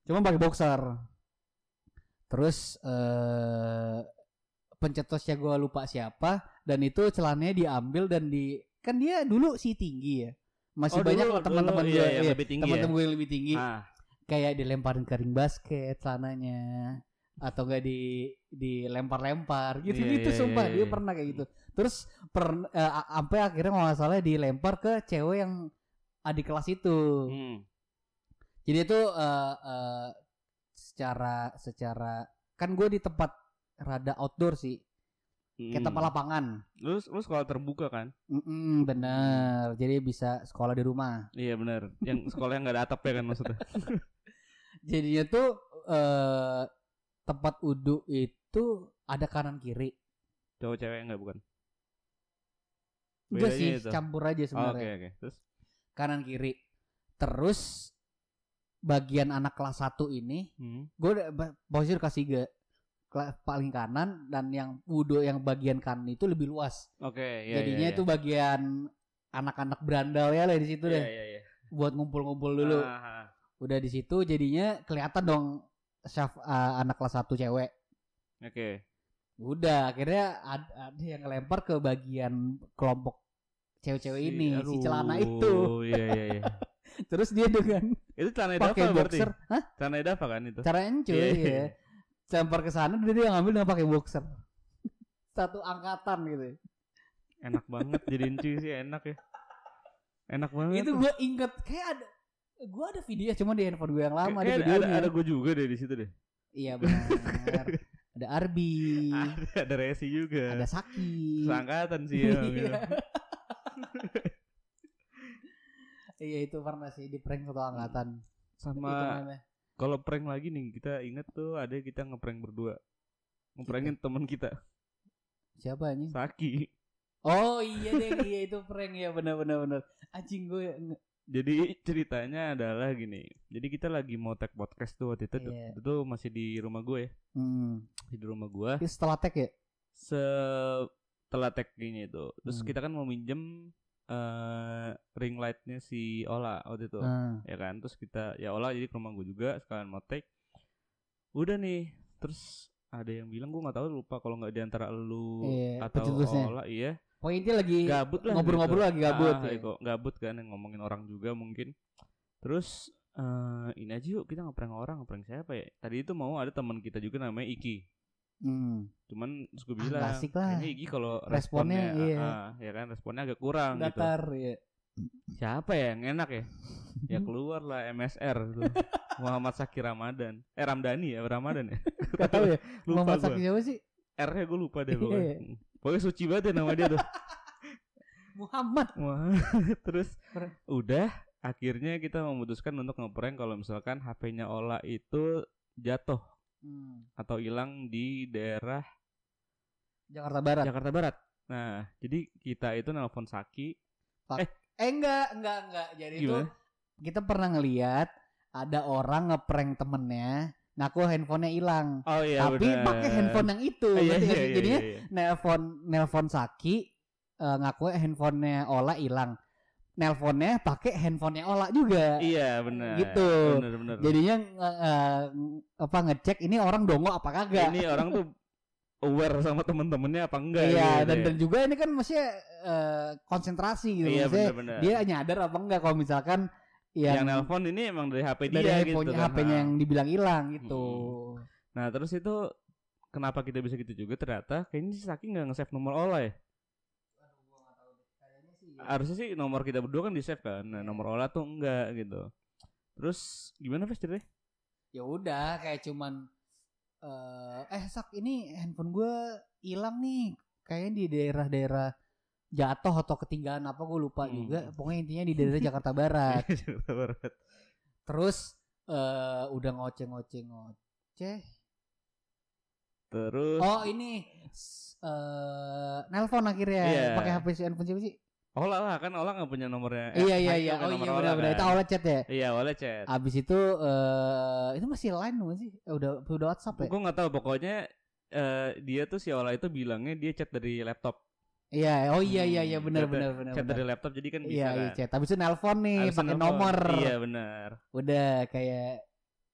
S3: cuma pakai boxer terus eh pencetusnya gue lupa siapa dan itu celananya diambil dan di kan dia dulu si tinggi ya masih
S2: Oh,
S3: banyak teman-teman gue
S2: iya,
S3: iya,
S2: iya, lebih tinggi
S3: teman-teman
S2: ya.
S3: gue yang lebih tinggi
S2: Ah,
S3: kayak dilemparin ke ring basket celananya atau enggak di dilempar-lempar gitu
S2: Iya,
S3: gitu
S2: iya,
S3: sumpah
S2: iya,
S3: dia
S2: iya.
S3: pernah kayak gitu terus per a- sampai akhirnya nggak salah dilempar ke cewek yang adik kelas itu
S2: hmm.
S3: jadi itu eh, eh, secara secara kan gue di tempat rada outdoor sih kayak
S2: Hmm.
S3: tempat lapangan
S2: Lu lu sekolah terbuka kan?
S3: Mm-mm, bener jadi bisa sekolah di rumah
S2: Iya benar. Yang sekolah yang nggak ada atap ya kan maksudnya.
S3: jadinya tuh eh tempat udu itu ada kanan kiri
S2: Cowok cewek enggak bukan?
S3: enggak sih
S2: itu.
S3: campur aja
S2: Oh, Oke
S3: sebenarnya
S2: oke. Terus
S3: kanan kiri terus bagian anak kelas 1 ini
S2: hmm.
S3: gue udah posisi udah kasih tiga Kela- paling kanan dan yang udo yang bagian kanan itu lebih luas
S2: Oke, iya
S3: jadinya
S2: iya,
S3: itu bagian anak-anak berandal ya lah di situ
S2: iya.
S3: deh
S2: Iya iya.
S3: buat ngumpul-ngumpul dulu
S2: Ah, ah.
S3: Udah di situ jadinya kelihatan dong syaf uh, anak kelas 1 cewek
S2: Oke.
S3: udah akhirnya ad- ada yang ngelempar ke bagian kelompok cewek-cewek
S2: Si-
S3: ini si
S2: aduh,
S3: celana itu
S2: Iya iya iya.
S3: terus dia dengan
S2: Itu celana
S3: pakai
S2: berarti.
S3: boxer hah
S2: Celana Dava kan itu.
S3: caranya cuy
S2: Iya, iya.
S3: ya lempar ke sana dia dia ngambil dengan pakai boxer satu angkatan gitu
S2: Enak banget jadiin cuy sih enak ya. Enak banget.
S3: itu gue inget kayak ada gue ada video cuma di handphone gue yang lama
S2: Kayak
S3: ada
S2: ada,
S3: videonya
S2: ada, gue juga deh di situ deh.
S3: iya benar ada Arbi
S2: Ada ada Resi juga.
S3: ada Saki
S2: Seangkatan sih ya. gitu.
S3: Iya. iya itu pernah sih di prank satu angkatan
S2: Sama kalau prank lagi nih kita inget tuh ada kita ngeprank berdua. Ngeprankin teman kita,
S3: siapa anjing
S2: Saki.
S3: oh iya deh iya itu prank ya benar benar anjing gue
S2: Jadi ceritanya adalah gini. Jadi kita lagi mau tag podcast tuh waktu itu. tuh.
S3: Iya.
S2: Itu masih di rumah gue ya.
S3: hmm.
S2: Masih di rumah gue.
S3: Setelah tag ya
S2: Setelah tag gini itu. Terus
S3: Hmm.
S2: kita kan mau minjem eh ring lightnya si Ola waktu itu.
S3: Ah.
S2: ya kan terus kita ya olah jadi ke rumah gue juga sekalian mau take udah nih terus ada yang bilang gue nggak tahu lupa kalau nggak di antara lu
S3: Iya,
S2: atau olah iya
S3: Pokoknya intinya lagi
S2: gabut lah
S3: ngobrol-ngobrol
S2: gitu.
S3: lagi gabut
S2: ah,
S3: ya.
S2: kok gabut kan yang ngomongin orang juga mungkin terus eh ini aja yuk kita ngeprank orang ngeprank siapa ya tadi itu mau ada teman kita juga namanya Iki
S3: Hmm.
S2: cuman terus gue
S3: Ah,
S2: bilang
S3: nggak asik lah.
S2: kayaknya Iki kalau
S3: Responnya,
S2: responnya,
S3: iya.
S2: ah, ya kan responnya agak kurang gitu
S3: Datar ya.
S2: siapa ya yang enak ya ya keluar lah MSR tuh Muhammad Saki Ramadan eh Ramdhani ya Ramadan ya
S3: tahu ya.
S2: lupa
S3: Muhammad
S2: gue
S3: Saki siapa sih?
S2: R nya gue lupa deh
S3: Iya.
S2: pokoknya Hmm. Pokoknya suci banget ya nama dia tuh
S3: Muhammad.
S2: Wah, terus
S3: Keren.
S2: udah akhirnya kita memutuskan untuk ngeprank kalau misalkan HP-nya Ola itu jatuh
S3: Hmm.
S2: atau hilang di daerah
S3: Jakarta Barat.
S2: Jakarta Barat nah jadi kita itu nelpon Saki
S3: Eh enggak, enggak, enggak. Jadi itu kita pernah ngeliat ada orang ngeprank temennya ngaku handphonenya hilang.
S2: oh iya
S3: tapi pakai handphone yang itu.
S2: Ah, iya, iya, iya,
S3: Jadinya
S2: iya, iya.
S3: nelpon nelpon Saki eh, ngaku handphonenya Ola hilang. Nelponnya pakai handphonenya Ola juga.
S2: iya benar
S3: Gitu.
S2: benar benar
S3: Jadinya eh, apa ngecek ini orang dongo apa kagak.
S2: ini orang tuh aware sama temen-temennya apa enggak
S3: Iya,
S2: gitu
S3: dan,
S2: ya.
S3: dan juga ini kan maksudnya eh, konsentrasi gitu.
S2: iya
S3: Maksudnya
S2: benar-benar
S3: dia nyadar apa enggak kalau misalkan yang,
S2: yang, nelpon ini emang dari HP
S3: dari
S2: dia gitu kan.
S3: HP-nya
S2: Nah.
S3: yang dibilang hilang gitu.
S2: Nah terus itu kenapa kita bisa gitu juga ternyata kayaknya si Saki nggak nge-save nomor Ola ya? harusnya sih nomor kita berdua kan di save kan. Nah, nomor Ola tuh enggak gitu. Terus gimana Fes ceritanya?
S3: ya udah kayak cuman eh eh sak ini handphone gue hilang nih kayaknya di daerah-daerah jatuh atau ketinggalan apa gue lupa
S2: Hmm.
S3: juga pokoknya intinya di daerah Jakarta Barat
S2: Jakarta Barat.
S3: terus eh udah ngoceh ngoceh ngoceh
S2: Terus
S3: oh ini eh nelpon akhirnya
S2: Iya.
S3: pakai HP si handphone siapa sih
S2: Ola lah kan Ola nggak punya nomornya.
S3: iya iya iya
S2: kan
S3: oh iya
S2: Ola
S3: benar-benar
S2: kan.
S3: itu awalnya chat ya
S2: Iya Ola chat.
S3: abis itu eh itu masih line bukan sih Eh, udah udah WhatsApp ya
S2: Gue nggak tahu pokoknya eh, dia tuh si Ola itu bilangnya dia chat dari laptop.
S3: Iya oh iya iya iya benar benar benar
S2: Chat dari laptop jadi kan bisa
S3: Iya,
S2: kan.
S3: iya chat. Habis itu nelpon nih pakai nomor.
S2: Iya benar.
S3: Udah kayak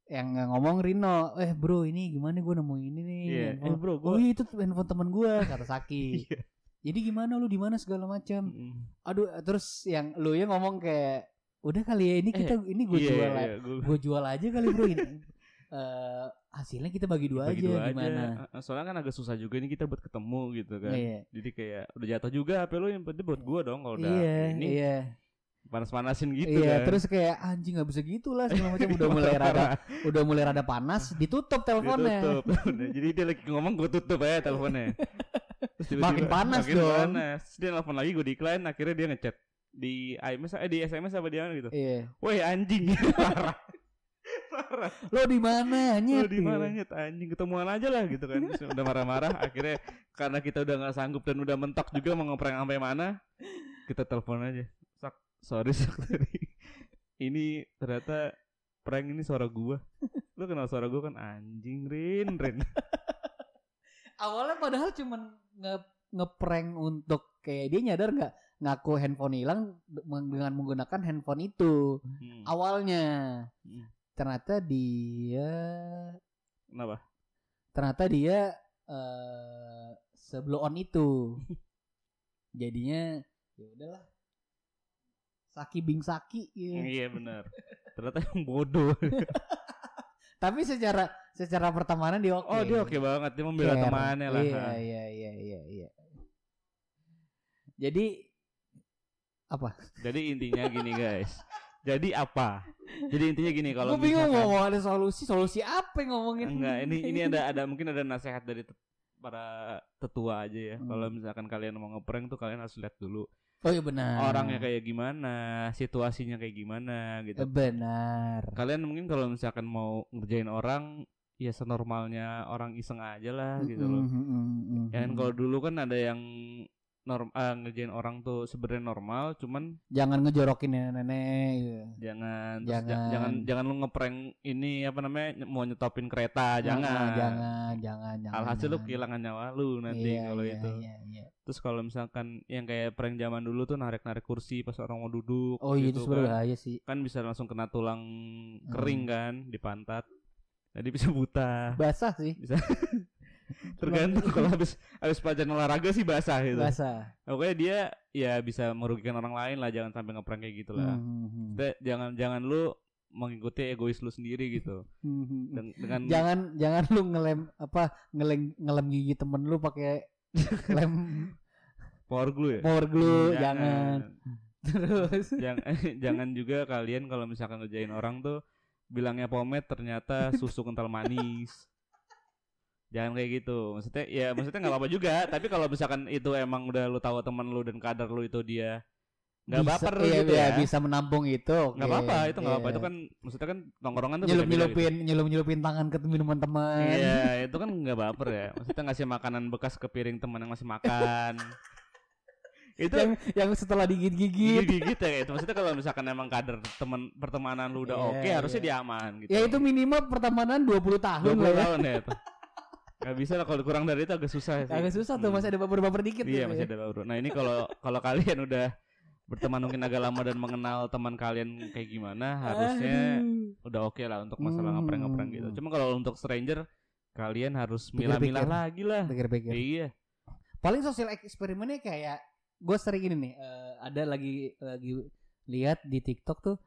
S3: yang ngomong Rino, eh bro ini gimana gue nemu ini nih.
S2: Iya. Eh
S3: handphone."
S2: bro
S3: oh
S2: gue.
S3: iya itu handphone teman gue kata Saki.
S2: Iya.
S3: Jadi gimana lu di mana segala macam.
S2: Mm.
S3: Aduh terus yang lu ya ngomong kayak udah kali ya ini kita ini gue
S2: Iya,
S3: jual
S2: iya,
S3: aja.
S2: iya, gua-
S3: Gue jual aja kali bro ini. Eh, hasilnya kita bagi dua
S2: bagi
S3: aja
S2: dua
S3: gimana.
S2: aja. Soalnya kan agak susah juga nih kita buat ketemu gitu kan.
S3: Iya.
S2: Jadi kayak udah jatuh juga HP lu yang penting buat gua dong kalau udah
S3: Iya,
S2: ini
S3: iya.
S2: panas-panasin gitu
S3: iya,
S2: kan.
S3: terus kayak anjing nggak bisa gitu lah segala macam udah mulai rada udah mulai rada panas, ditutup teleponnya.
S2: Ditutup. Jadi dia lagi ngomong gue tutup aja teleponnya. Terus tiba-tiba-
S3: Makin panas
S2: makin
S3: dong.
S2: panas. Dia nelfon lagi gue decline akhirnya dia ngechat di IMS eh di SMS apa dia gitu.
S3: Iya.
S2: Woi anjing parah.
S3: Lo di mana? Nyet.
S2: di mana nyet anjing ketemuan aja lah gitu kan. Terus udah marah-marah akhirnya karena kita udah nggak sanggup dan udah mentok juga mau ngeprank sampai mana kita telepon aja. Sak, sorry sak tadi. Ini ternyata prank ini suara gua. Lu kenal suara gua kan anjing Rin Rin.
S3: Awalnya padahal cuman nge ngeprank untuk kayak dia nyadar nggak ngaku handphone hilang de- dengan menggunakan handphone itu
S2: Hmm.
S3: awalnya
S2: Hmm.
S3: Ternyata dia
S2: Kenapa?
S3: ternyata dia eh sebelum on itu jadinya ya udahlah Saki Bing Saki gitu.
S2: Iya benar. Ternyata yang bodoh.
S3: Tapi secara secara pertemanan dia oke.
S2: Oh dia oke banget dia membela
S3: Care.
S2: temannya lah.
S3: Iya iya iya iya iya. Jadi apa?
S2: Jadi intinya gini guys. Jadi apa? Jadi intinya gini kalau
S3: Gue bingung
S2: misalkan-
S3: mau ada solusi. Solusi apa yang ngomongin?
S2: enggak ini ini ada ada mungkin ada nasihat dari tet- para tetua aja ya.
S3: Hmm.
S2: Kalau misalkan kalian mau ngeprank tuh kalian harus lihat dulu
S3: Oh iya benar.
S2: orangnya kayak gimana, situasinya kayak gimana
S3: Eh,
S2: gitu.
S3: benar.
S2: Kalian mungkin kalau misalkan mau ngerjain orang ya senormalnya orang iseng aja lah gitu loh.
S3: Mm, mm, mm, mm,
S2: Ya kan kalau dulu kan ada yang norm ah, ngerjain orang tuh sebenarnya normal, cuman
S3: jangan ngejorokin nenek-nenek gitu.
S2: jangan terus ja-
S3: Jangan.
S2: jangan jangan lu ngeprank ini apa namanya ny- mau nyetopin kereta, jangan.
S3: Ah, jangan, jangan, jangan.
S2: Alhasil lu
S3: jangan.
S2: kehilangan nyawa lu nanti
S3: Iya,
S2: kalau
S3: iya,
S2: itu.
S3: Iya, iya.
S2: Terus kalau misalkan yang kayak prank zaman dulu tuh narik-narik kursi pas orang mau duduk
S3: Oh iya itu
S2: gitu
S3: sebenarnya
S2: kan.
S3: sih.
S2: kan bisa langsung kena tulang kering
S3: Hmm.
S2: kan di pantat. Jadi bisa buta.
S3: Basah sih.
S2: Bisa tergantung kalau habis habis pelajaran olahraga sih basah gitu.
S3: Basah.
S2: Pokoknya dia ya bisa merugikan orang lain lah, jangan sampai ngeprank kayak gitu lah.
S3: Hmm, hmm, hmm.
S2: Jangan jangan lu mengikuti egois lu sendiri gitu.
S3: Hmm.
S2: Den- dengan
S3: jangan jangan lu ngelem apa ngelem ngelem gigi temen lu pakai lem
S2: power glue ya.
S3: power glue
S2: Hmm,
S3: jangan terus
S2: jangan jangan juga kalian kalau misalkan ngerjain orang tuh bilangnya pomade ternyata susu kental manis. Jangan kayak gitu. Maksudnya ya maksudnya nggak apa-apa juga, tapi kalau misalkan itu emang udah lu tahu teman lu dan kadar lu itu dia nggak baper
S3: iya,
S2: gitu
S3: iya,
S2: ya.
S3: bisa menampung itu oke.
S2: nggak apa-apa, itu nggak apa-apa.
S3: Iya.
S2: Itu kan maksudnya kan nongkrongan tuh
S3: nyelup
S2: beda-beda gitu.
S3: nyelupin nyelup nyelupin tangan ke minuman teman
S2: Iya, itu kan nggak baper ya. Maksudnya ngasih makanan bekas ke piring teman yang masih makan. itu
S3: yang yang setelah digigit gigit
S2: gigit ya itu maksudnya kalau misalkan emang kader teman pertemanan lu udah
S3: Iya,
S2: oke harusnya
S3: iya.
S2: dia aman gitu.
S3: ya itu minimal pertemanan 20 tahun
S2: 20
S3: lah ya
S2: tahun ya itu. Gak bisa lah kalau kurang dari itu agak susah sih.
S3: agak susah tuh
S2: Hmm.
S3: masih ada baper-baper dikit
S2: Iya
S3: tuh
S2: masih
S3: ya.
S2: ada baru. Nah ini kalau kalau kalian udah berteman mungkin agak lama dan mengenal teman kalian kayak gimana harusnya
S3: Aduh.
S2: udah oke lah untuk masalah
S3: Hmm.
S2: ngeprank-ngeprank gitu. Cuma kalau untuk stranger kalian harus milah-milah lagi lah.
S3: pikir-pikir
S2: Iya.
S3: paling sosial eksperimennya kayak gue sering gini nih eh, ada lagi lagi lihat di TikTok tuh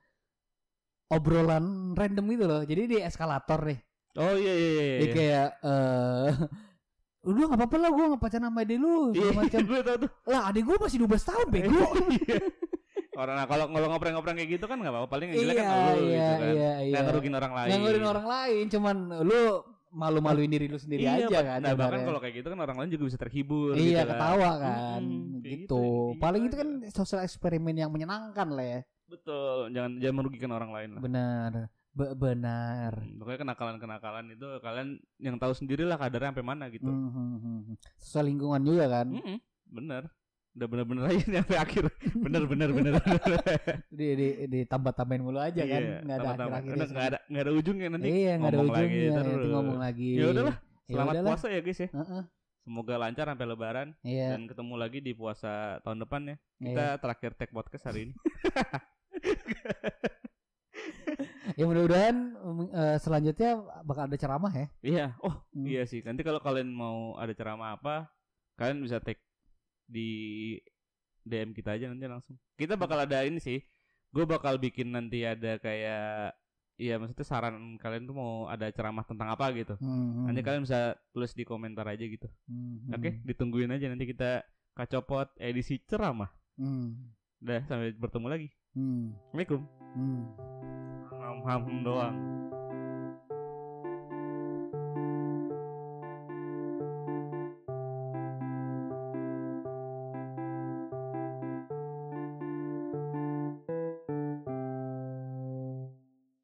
S3: obrolan random gitu loh jadi di eskalator nih
S2: Oh iya iya iya.
S3: Jadi
S2: iya.
S3: kayak eh Udah nggak apa-apa lah gue nggak pacaran sama adik lu
S2: Iya,
S3: macam.
S2: gue tau tuh.
S3: lah adik gue masih 12 tahun bego.
S2: Iya. Orang nah, kalau kalau ngoprek-ngoprek kayak gitu kan nggak apa-apa, paling yang jelek kan
S3: iya,
S2: lu
S3: iya,
S2: gitu kan.
S3: iya, iya.
S2: Nggak ngerugin orang lain.
S3: Nggak ngerugiin orang lain, cuman lu malu-maluin diri lu sendiri
S2: iya,
S3: aja kan.
S2: Nah, bahkan kalau kayak gitu kan orang lain juga bisa terhibur
S3: iya
S2: gitu kan.
S3: ketawa kan,
S2: Mm-mm, kayak
S3: gitu.
S2: gitu,
S3: Paling
S2: gitu
S3: itu kan sosial eksperimen yang menyenangkan lah ya.
S2: Betul, jangan jangan merugikan orang lain lah.
S3: Benar, Be- benar.
S2: Hmm, Pokoknya kenakalan-kenakalan itu kalian yang tahu sendiri lah kadarnya sampai mana gitu.
S3: Hmm, hmm, hmm, hmm. Sesuai lingkungan juga kan.
S2: Mm-mm, bener. Udah bener-bener aja sampai akhir. Bener bener bener.
S3: Di di ditambah tambahin mulu aja kan,
S2: Iya,
S3: nggak ada akhir-akhirnya.
S2: Nggak ada nggak ada ujungnya nanti.
S3: Iya, nggak ada
S2: ngomong lagi
S3: ujungnya. Nanti ngomong lagi.
S2: Ya udahlah,
S3: Ya
S2: selamat
S3: udahlah.
S2: puasa ya guys ya.
S3: Heeh,
S2: Semoga lancar sampai lebaran
S3: Iya.
S2: dan ketemu lagi di puasa tahun depan ya. Kita terakhir tag podcast hari ini.
S3: Ya mudah-mudahan eh, selanjutnya bakal ada ceramah ya.
S2: Iya. Oh,
S3: Hmm.
S2: iya sih. Nanti kalau kalian mau ada ceramah apa, kalian bisa tag di DM kita aja nanti langsung. Kita bakal ada ini sih. Gue bakal bikin nanti ada kayak Iya maksudnya saran kalian tuh mau ada ceramah tentang apa gitu.
S3: Hmm,
S2: Nanti kalian bisa tulis di komentar aja gitu.
S3: hmm,
S2: Oke,
S3: hmm,
S2: ditungguin aja nanti kita kacopot edisi ceramah.
S3: hmm,
S2: Udah sampai bertemu lagi.
S3: hmm,
S2: Assalamualaikum.
S3: hmm.
S2: hầm hầm đuông